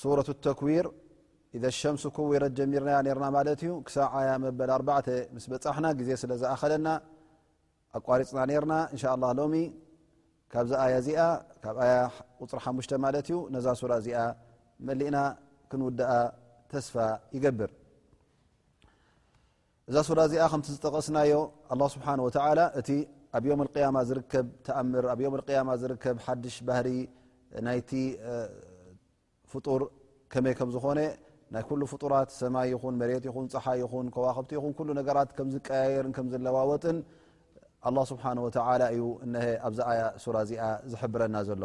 ሱረቱ ተክዊር ኢደ ሸምስ ኩዊረት ጀሚርናያ ነርና ማለት እዩ ክሳዕ ዓያ መበል ኣርባዕተ ምስ በፃሕና ግዜ ስለ ዝኣኸለና ኣቋሪፅና ነርና እንሻ ላ ሎሚ ካብዚ ኣያ እዚኣ ካብ ኣያ ቁፅሪ ሓሙሽተ ማለት እዩ ነዛ ሱራ እዚኣ መሊእና ክንውድኣ ተስፋ ይገብር እዛ ሱራ እዚኣ ከምቲ ዝጠቐስናዮ ኣላ ስብሓን ወተላ እቲ ኣብ ዮም ቅያማ ዝርከብ ተኣምር ኣብ ዮም ቅያማ ዝርከብ ሓድሽ ባህሪ ናይቲ ፍጡር ከመይ ከም ዝኾነ ናይ ኩሉ ፍጡራት ሰማይ ይኹን መሬት ይኹን ፀሓይ ይኹን ከዋክብቲ ይኹን ኩሉ ነገራት ከም ዝቀያየርን ከም ዝለዋወጥን ኣላ ስብሓን ወተላ እዩ እነሀ ኣብዛ ኣያ ሱራ እዚኣ ዝሕብረና ዘሎ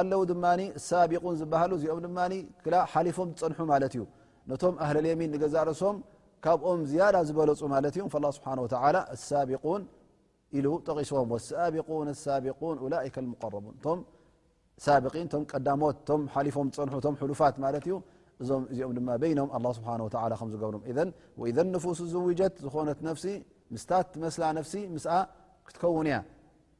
ኣለዉ ድማ ሳቢቁን ዝበሃሉ እዚኦም ድማ ክላ ሓሊፎም ዝፀንሑ ማለት እዩ ነቶም ኣህለልየሚን ንገዛእ ርእሶም ካብኦም ዝያዳ ዝበለፁ ማለት እዮም ላ ስብሓ ወላ ኣሳቢቁን ኢሉ ጠቂሶም ወሳቢቁን ኣሳቢቁን ላይከ ልሙቀረቡን እቶም ሳቢቂን እቶም ቀዳሞት እቶም ሓሊፎም ዝፀንሑ እቶም ሕሉፋት ማለት እዩ እዞም እዚኦም ድማ በይኖም ኣላ ስብሓ ወላ ከም ዝገብሮም እዘን ወኢዘ ንፉስ ዝውጀት ዝኾነት ነፍሲ ምስታት መስላ ነፍሲ ምስኣ ክትከውን እያ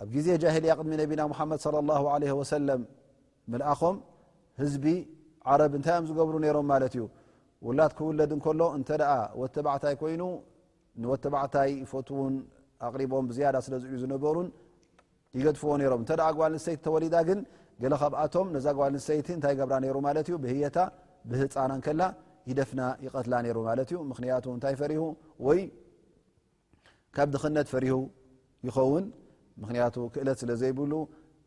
ኣብ ግዜ ጃሂልያ ቅድሚ ነቢና ሙሓመድ صለ ላሁ ዓለይህ ወሰለም ምልኣኾም ህዝቢ ዓረብ እንታይ እዮም ዝገብሩ ነይሮም ማለት እዩ ውላድ ክውለድ እንከሎ እንተ ደኣ ወተባዕታይ ኮይኑ ንወተባዕታይ ይፈትውን ኣቕሪቦም ብዝያዳ ስለ ዝዩ ዝነበሩን ይገድፍዎ ነይሮም እንተ ደኣ ጓል ንሰይቲ ተወሊዳ ግን ገለ ካብኣቶም ነዛ ጓል ንሰይቲ እንታይ ይገብራ ነይሩ ማለት እዩ ብህየታ ብህፃና ከላ ይደፍና ይቐትላ ነይሩ ማለት እዩ ምኽንያቱ እንታይ ፈሪሁ ወይ ካብ ድኽነት ፈሪሁ ይኸውን ምክንያቱ ክእለት ስለ ዘይብሉ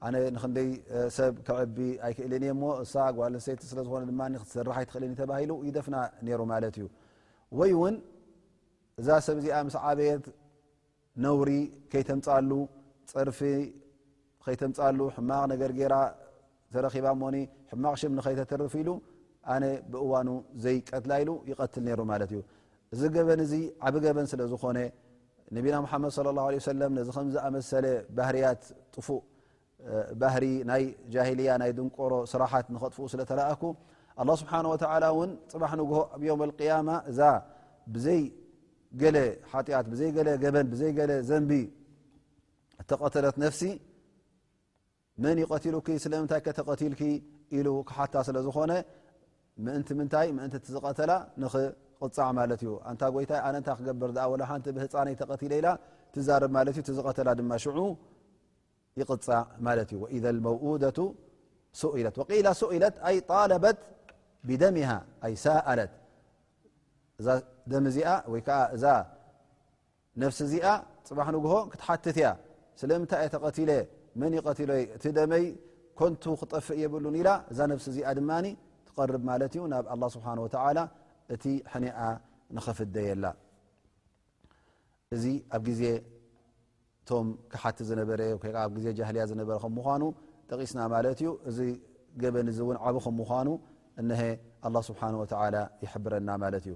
ኣነ ንክንደይ ሰብ ክዕቢ ኣይክእልን እየ ሞ እሳ ጓልሰይቲ ስለዝኾነ ድማ ክትሰርሕ ኣይትኽእልን ተባሂሉ ይደፍና ነይሩ ማለት እዩ ወይ እውን እዛ ሰብ እዚኣ ምስ ዓበየት ነውሪ ከይተምፃሉ ፅርፊ ኸይተምፃሉ ሕማቕ ነገር ገይራ ተረኺባ ሞኒ ሕማቕ ሽም ንኸይተትርፍ ኢሉ ኣነ ብእዋኑ ዘይቀትላ ኢሉ ይቀትል ነይሩ ማለት እዩ እዚ ገበን እዚ ዓብ ገበን ስለ ዝኾነ ነቢና ሓመድ صለ ه ه ሰለም ነዚ ከም ዝኣመሰለ ባህርያት ጥፉእ ባህሪ ናይ ጃሂልያ ናይ ድንቆሮ ስራሓት ንኸጥፍኡ ስለ ተላኣኩ ኣላ ስብሓን ወተላ እውን ፅባሕ ንግሆ ኣብ ዮም ልቅያማ እዛ ብዘይ ገለ ሓጢኣት ብዘይ ገለ ገበን ብዘይ ገለ ዘንቢ እተቐተለት ነፍሲ መን ዩ ቀትሉኪ ስለምንታይ ከተቐትልኪ ኢሉ ክሓታ ስለ ዝኾነ ምእንቲ ምንታይ ምእንቲ ዝቐተላ ንኽቕፃዕ ማለት እዩ ኣንታ ጎይታይ ኣነ ንታይ ክገብር ኣ ወላ ሓንቲ ብህፃነይ ተቐትለ ኢላ ትዛረብ ማለት እዩ ዝቐተላ ድማ ሽዑ ይቕፃዕ ማለት እዩ ወኢዘ መውኡደቱ ሱኢለት ወቂላ ሱኢለት ኣይ ጣለበት ብደሚሃ ኣይ ሰኣለት እዛ ደም እዚኣ ወይከዓ እዛ ነፍሲ እዚኣ ፅባሕ ንግሆ ክትሓትት እያ ስለምንታይ እየ ተቐቲለ መን ይቀትሎ እቲ ደመይ ኮንቱ ክጠፍእ የብሉን ኢላ እዛ ነፍሲ እዚኣ ድማ ትቐርብ ማለት እዩ ናብ ኣላ ስብሓን ወተላ እቲ ሕኒኣ ንኸፍደየላ እዚ ኣብ ግዜ እቶም ክሓቲ ዝነበረ ኣብ ግዜ ጃህልያ ዝነበረ ከም ምኳኑ ጠቂስና ማለት እዩ እዚ ገበን እዚ እውን ዓብ ከም ምኳኑ እነሀ ኣላ ስብሓን ወተላ ይሕብረና ማለት እዩ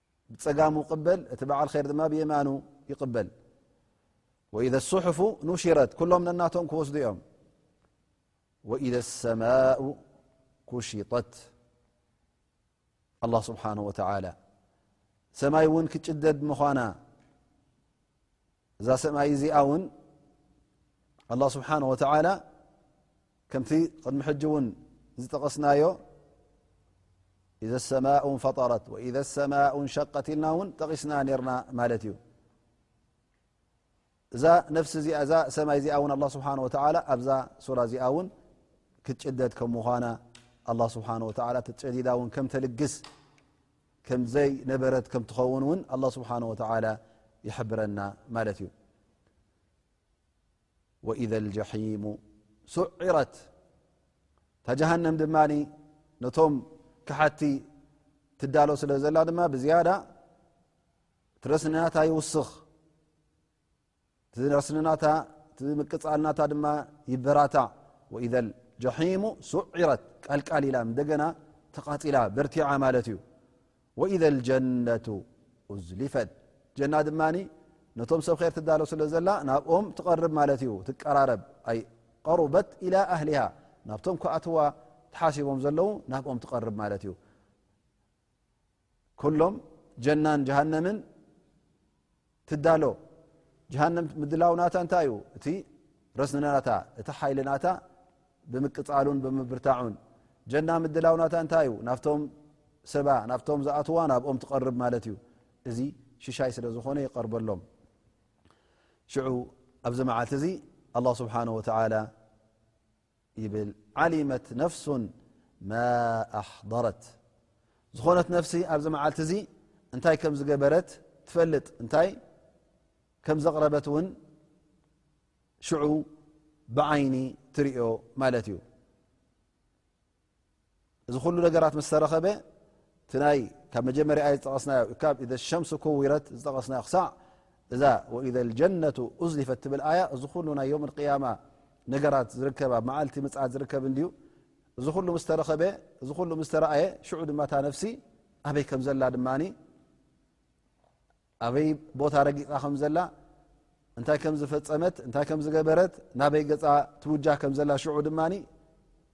بፀقم قبل ت بعل خير بيمن يقبل وإذا الصحف نشرت كلم ننم كوسد يم وإذا السماء كشطت الله سبحانه وتعلى سمي ون كጭدد من እዛ ሰማይ እዚኣ ውን ኣላ ስብሓን ወተላ ከምቲ ቅድሚ ሕጂ እውን ዝጠቐስናዮ ኢዘ ሰማء ፈጠረት ወኢዘ ሰማء ሸቀት ኢልና እውን ጠቒስና ነርና ማለት እዩ እዛ ነፍሲ እዚኣ እዛ ሰማይ እዚኣ እውን ኣላ ስብሓን ወተላ ኣብዛ ሱራ እዚኣ እውን ክትጭደድ ከም ምዃና ኣላ ስብሓን ወተላ ተጨዲዳ እውን ከም ተልግስ ከምዘይነበረት ከም ትኸውን እውን ኣላ ስብሓን ወተላ ይሕብረና ማለት እዩ ወኢዘ ልጀሒሙ ስዒረት እታ ጀሃንም ድማ ነቶም ክሓቲ ትዳሎ ስለ ዘላ ድማ ብዝያዳ ትረስናታ ይውስኽ ዝነስንናታ ምቅፃልናታ ድማ ይበራታዕ ወኢዘ ጀሒሙ ሱዒረት ቃልቃል ኢላ እንደገና ተቓፂላ በርቲዓ ማለት እዩ ወኢዘ ጀነቱ እዝሊፈት ጀና ድማ ነቶም ሰብ ር ትዳሎ ስለ ዘላ ናብኦም ትቐርብ ማለት እዩ ትቀራረብ ኣይ ቀሩበት ኢላ ኣህሊሃ ናብቶም ክኣትዋ ተሓሲቦም ዘለዉ ናብኦም ትቐርብ ማለት እዩ ኩሎም ጀናን ጀሃነምን ትዳሎ ጀሃንም ምድላው ናታ እንታይ እዩ እቲ ረስንና ናታ እቲ ሓይሊ ናታ ብምቅፃሉን ብምብርታዑን ጀና ምድላው ናታ እንታይ እዩ ናብቶም ሰባ ናብቶም ዝኣትዋ ናብኦም ትቐርብ ማለት እዩ እዚ ሽሻይ ስለ ዝኾነ ይቐርበሎም ሽዑ ኣብዚ መዓልቲ እዚ ኣላ ስብሓን ወተላ ይብል ዓሊመት ነፍሱ ማ ኣሕضረት ዝኾነት ነፍሲ ኣብዚ መዓልቲ እዚ እንታይ ከም ዝገበረት ትፈልጥ እንታይ ከም ዘቕረበት እውን ሽዑ ብዓይኒ ትርዮ ማለት እዩ እዚ ኩሉ ነገራት ምስ ተረኸበ እቲ ናይ ካብ መጀመርያ ኣየ ዝጠቐስናዮ ካብ ኢዘ ሸምስ ኩዊረት ዝጠቐስናዮ ክሳዕ እዛ ወኢዘ ጀነቱ ኡዝሊፈት ትብል ኣያ እዚ ኩሉ ናይ ዮም ቅያማ ነገራት ዝርከብ ኣብ መዓልቲ ምፅት ዝርከብ እንድዩ እዚ ኩሉ ምስ ተረኸበ እዚ ኩሉ ምስ ተረኣየ ሽዑ ድማ እታ ነፍሲ ኣበይ ከም ዘላ ድማ ኣበይ ቦታ ረጊፃ ከም ዘላ እንታይ ከም ዝፈፀመት እንታይ ከም ዝገበረት ናበይ ገፃ ትውጃ ከም ዘላ ሽዑ ድማ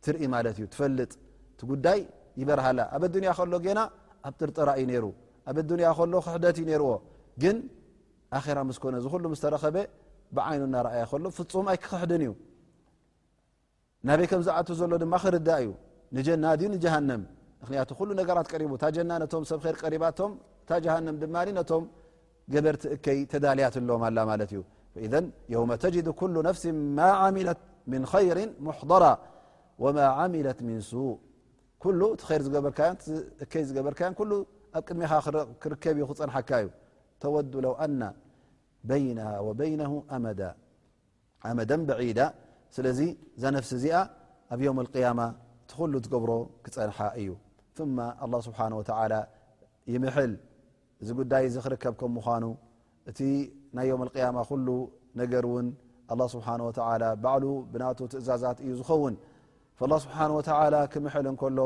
ትርኢ ማለት እዩ ትፈልጥ እቲ ጉዳይ ይበርሃላ ኣብ ኣዱንያ ከሎ ገና ኣብ ጥርጥራ እዩ ነይሩ ኣብ ኣዱንያ ከሎ ክሕደት እዩ ነይርዎ ግን ኣራ ምስ ኮነ ዝኩሉ ምስተረኸበ ብዓይኑ እናረኣያ ከሎ ፍፁም ኣይክክሕድን እዩ ናበይ ከም ዝኣቱ ዘሎ ድማ ክርዳእ እዩ ንጀና ድዩ ንጀሃንም ምክንያቱ ኩሉ ነገራት ቀሪቡ እታ ጀና ነቶም ሰብ ር ቀሪባቶም እታ ጀሃንም ድማ ነቶም ገበርቲ እከይ ተዳልያትሎም ኣላ ማለት እዩ ኢዘ የውመ ተጅድ ኩሉ ነፍሲ ማ ዓሚለት ምን ኸይር ሙሕضራ ወማ ዓሚለት ምን ሱእ ኩሉ እቲ ር ዝገበርካዮ እከይ ዝገበርካዮ ኩሉ ኣብ ቅድሜኻ ክርከብ እዩ ክፀንሓካ እዩ ተወዱ ለው ኣና በይና ወበይነ ኣመዳ ኣመደን በዒዳ ስለዚ እዛ ነፍሲ እዚኣ ኣብ ዮም ኣልቅያማ እቲ ኩሉ ትገብሮ ክፀንሓ እዩ ثማ ኣላ ስብሓን ወተላ ይምሕል እዚ ጉዳይ እዚ ክርከብ ከም ምዃኑ እቲ ናይ ዮም ኣልቅያማ ኩሉ ነገር እውን ኣላ ስብሓን ወተላ ባዕሉ ብናቱ ትእዛዛት እዩ ዝኸውን ላ ስብሓን ወተላ ክምሕል እንከሎ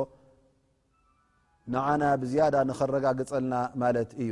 ንዓና ብዝያዳ ንኸረጋግፀልና ማለት እዩ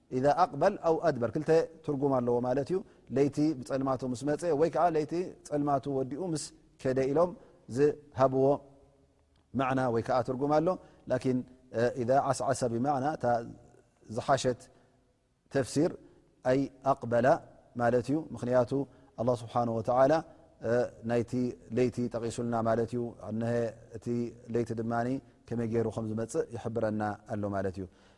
ኢዛ ኣቅበል ኣው ኣድበር ክልተ ትርጉም ኣለዎ ማለት እዩ ለይቲ ብፀልማቱ ምስ መፀ ወይ ከዓ ለይቲ ፀልማቱ ወዲኡ ምስ ከደ ኢሎም ዝሃብዎ ማዕና ወይ ከዓ ትርጉም ኣሎ ላኪን ኢዛ ዓስዓሰ ብማዕና እታ ዝሓሸት ተፍሲር ኣይ ኣቅበላ ማለት እዩ ምክንያቱ ኣላ ስብሓን ወተላ ናይቲ ለይቲ ጠቂሱልና ማለት እዩ እነ እቲ ለይቲ ድማ ከመይ ገይሩ ከም ዝመፅእ ይሕብረና ኣሎ ማለት እዩ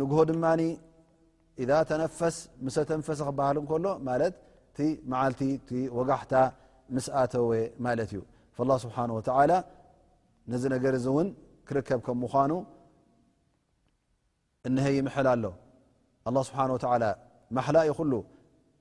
ንግሆ ድማ ኢዛ ተነፈስ ምሰ ተንፈሰ ክበሃል ከሎ ማለት እቲ መዓልቲ እቲ ወጋሕታ ምስኣተወ ማለት እዩ ላ ስብሓን ወተላ ነዚ ነገር እዚ እውን ክርከብ ከም ምኳኑ እነሀ ይምሐል ኣሎ ኣላ ስብሓን ወተላ ማሓላ እዩ ኩሉ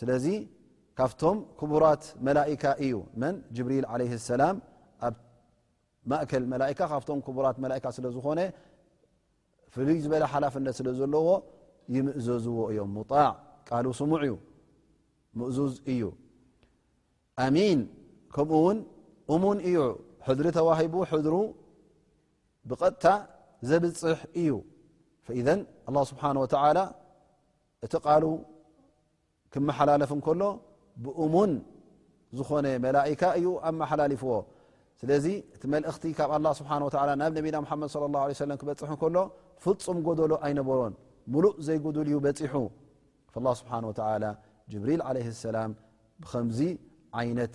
ስለዚ ካብቶም ክቡራት መላካ እዩ መን ጅብሪል ع ሰላም ኣብ ማእከል መላካ ካብቶም ክቡራት መላካ ስለ ዝኾነ ፍሉይ ዝበለ ሓላፍነት ስለ ዘለዎ ይምእዘዝዎ እዮም ሙጣዕ ቃሉ ስሙዕ እዩ ምእዙዝ እዩ ኣሚን ከምኡ ውን እሙን እዩ ሕድሪ ተዋሂቡ ሕድሩ ብቐጥታ ዘብፅሕ እዩ ኢዘ ስብሓ እቲ ቃሉ ክመሓላለፍ እንከሎ ብእሙን ዝኾነ መላካ እዩ ኣመሓላልፍዎ ስለዚ እቲ መልእኽቲ ካብ ኣላ ስብሓን ወላ ናብ ነቢና ሓመድ ለ ላ ለ ሰለም ክበፅሕ ከሎ ፍፁም ጎደሎ ኣይነበሮን ሙሉእ ዘይጉዱል እዩ በፂሑ ላ ስብሓን ወተላ ጅብሪል ዓለ ሰላም ብከምዚ ዓይነት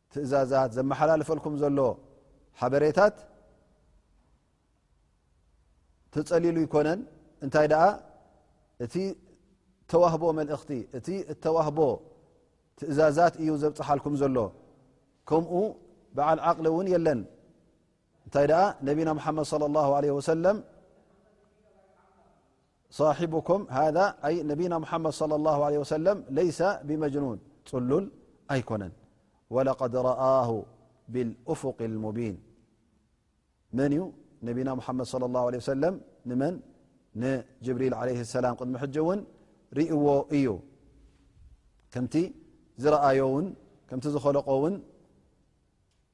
ትእዛዛት ዘመሓላልፈልኩም ዘሎ ሓበሬታት ተፀሊሉ ይኮነን እንታይ ደኣ እቲ ተዋህቦ መልእኽቲ እቲ እተዋህቦ ትእዛዛት እዩ ዘብፅሓልኩም ዘሎ ከምኡ በዓል ዓቕሊ እውን የለን እንታይ ደኣ ነቢና ሙሓመድ صለ ላه ለ ወሰለም صاحبكم هذا أي نبينا محمد صلى الله عليه وسلم ليس بمجنون لل أيكن ولقد ره بالأفق المبين من نبيا محمد صلى الله عليه وسلم من نجبريل عليه السلام دم حج ون رو ي كمت زرأي و كم خلق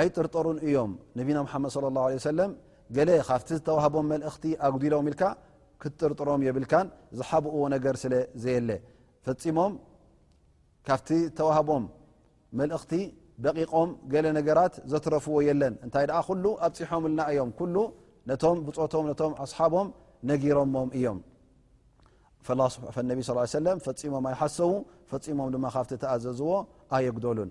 ኣይጥርጠሩን እዮም ነቢና ሓመድ صለ ه ለ ሰለም ገለ ካብቲ ዝተዋህቦም መልእኽቲ ኣጉዲሎም ኢልካ ክትጥርጥሮም የብልካን ዝሓብእዎ ነገር ስለ ዘየለ ፈፂሞም ካብቲ ዝተዋህቦም መልእኽቲ ደቂቆም ገለ ነገራት ዘትረፍዎ የለን እንታይ ደኣ ኩሉ ኣብፅሖምልና እዮም ኩሉ ነቶም ብፆቶም ነቶም ኣስሓቦም ነጊሮሞም እዮም ነቢ ስ ሰለም ፈፂሞም ኣይሓሰዉ ፈፂሞም ድማ ካብቲ ተኣዘዝዎ ኣየጉደሉን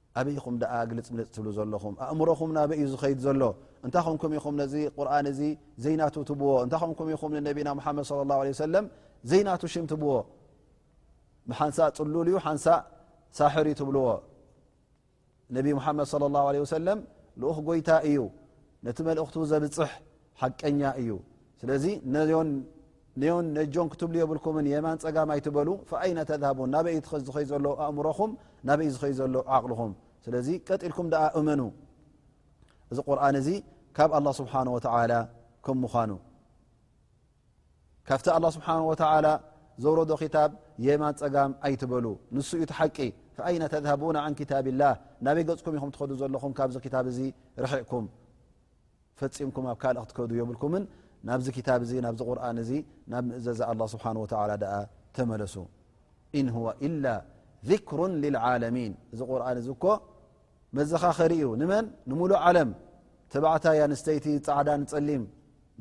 ኣበይ ኢኹም ደኣ ግልጽምልጽ ትብሉ ዘለኹም ኣእምሮኹም ናበይ እዩ ዝኸይድ ዘሎ እንታይ ኮንኩም ኢኹም ነዚ ቁርን እዚ ዘይናቱ ትብዎ እንታይ ኮንኩም ኢኹም ንነቢና ሙሓመድ صለ ላه ለ ሰለም ዘይናቱ ሽም ትብዎ ሓንሳእ ፅሉል እዩ ሓንሳእ ሳሕር እዩ ትብልዎ ነቢ ሙሓመድ صለ ላه ለ ወሰለም ልኡኽ ጎይታ እዩ ነቲ መልእኽቱ ዘብፅሕ ሓቀኛ እዩ ስለዚ ነዮን ነዮን ነጆን ክትብሉ የብልኩምን የማን ፀጋም ኣይትበሉ ፈኣይነ ተዝሃቡን ናበይ ዩ ዝኸይ ዘሎ ኣእምሮኹም ናበይ ዩ ዝኸይ ዘሎ ዓቕልኹም ስለዚ ቀጥ ኢልኩም ደኣ እመኑ እዚ ቁርን እዚ ካብ ኣላ ስብሓን ወተላ ከም ምዃኑ ካብቲ ኣላ ስብሓን ወተላ ዘውረዶ ክታብ የማን ፀጋም ኣይትበሉ ንሱ ዩ ትሓቂ ፈኣይነ ተዝሃቡና ን ክታብላህ ናበይ ገፅኩም ኢኹም ትኸዱ ዘለኹም ካብዚ ክታብ እዚ ርሒቕኩም ፈጺምኩም ኣብ ካልእ ክትከዱ የብልኩምን ናብዚ ክታብ እዚ ናብዚ ቁርን እዚ ናብ ምእዘዛ ኣላ ስብሓን ወተላ ደኣ ተመለሱ እን ሁዋ ኢላ ذክሩ ልዓለሚን እዚ ቁርን እዚ እኮ መዘኻኸሪ እዩ ንመን ንሙሉእ ዓለም ተባዕታይ ኣንስተይቲ ፃዕዳን ፀሊም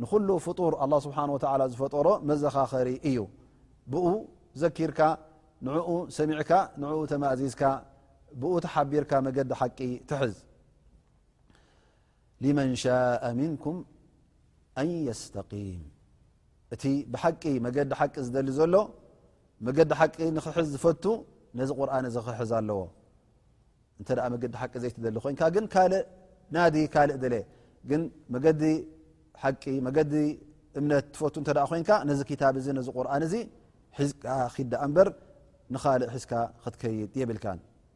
ንኩሉ ፍጡር ኣላ ስብሓን ወተላ ዝፈጠሮ መዘኻኸሪ እዩ ብኡ ዘኪርካ ንኡ ሰሚዕካ ንኡ ተማእዚዝካ ብኡ ተሓቢርካ መገዲ ሓቂ ትሕዝ لመን ሻء ምንኩም ኣን የስተقም እቲ ብሓቂ መገዲ ሓቂ ዝደሊ ዘሎ መገዲ ሓቂ ንክሕዝ ዝፈቱ ነዚ ቁርን እዚ ክሕዝ ኣለዎ እንተ መገዲ ሓቂ ዘይትደሊ ኮይንካ ግን ካልእ ናዲ ካልእ ድለ ግን መገዲ ሓቂ መገዲ እምነት ትፈቱ እተ ኮይንካ ነዚ ክታብ እዚ ነዚ ቁርን እዚ ሒዝካ ኪዳኣ እምበር ንኻልእ ሒዝካ ክትከይድ የብልካ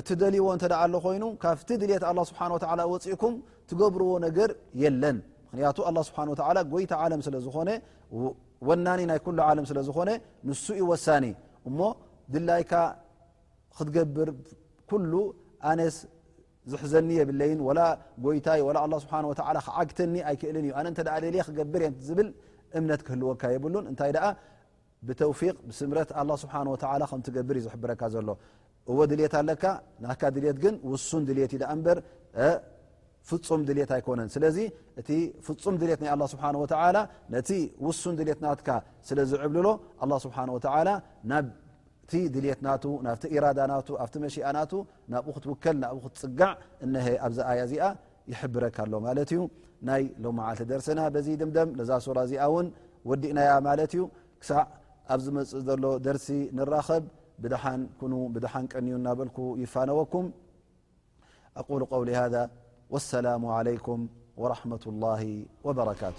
እትደልይዎ እንተ ኣሎ ኮይኑ ካብቲ ድልት ኣላ ስብሓን ወተላ ወፂእኩም ትገብርዎ ነገር የለን ምክንያቱ ኣላ ስብሓን ወተላ ጎይታ ዓለም ስለ ዝኾነ ወናኒ ናይ ኩሉ ዓለም ስለ ዝኾነ ንሱ እዩ ወሳኒ እሞ ድላይካ ክትገብር ኩሉ ኣነስ ዝሕዘኒ የብለይን ወላ ጎይታይ ወላ ኣላ ስብሓን ወተላ ክዓግተኒ ኣይክእልን እዩ ኣነ እንተ ደልየ ክገብር እየ ዝብል እምነት ክህልወካ የብሉን እንታይ ደኣ ብተውፊቅ ብስምረት ኣላ ስብሓ ወተላ ከም ትገብር እዩ ዝሕብረካ ዘሎ እወ ድልት ኣለካ ናካ ድልት ግን ውሱን ድልት ዩ እበር ፍፁም ድልት ኣይኮነን ስለዚ እቲ ፍፁም ድልት ናይ ኣላ ስብሓ ወተላ ነቲ ውሱን ድልት ናትካ ስለ ዝዕብልሎ ኣላ ስብሓ ወተላ ናብቲ ድልት ና ናብቲ ኢራዳ ና ኣብቲ መሽኣ ናቱ ናብኡ ክትውከል ናብኡ ክትፅጋዕ እሀ ኣብዚ ኣያ እዚኣ ይሕብረካ ኣሎ ማለት እዩ ናይ ሎ መዓልቲ ደርስና በዚ ድምደም ነዛ ሱራ እዚኣ ውን ወዲእናያ ማለት እዩ ክሳዕ ኣብ ዝመፅእ ዘሎ ደርሲ ንራኸብ ብድሓን ኩኑ ብድሓን ቀንዩ እናበልኩ ይፋነወኩም ኣቁሉ ቀውሊ ሃ ወሰላሙ ዓለይኩም ወረሕመة ላሂ ወበረካቱ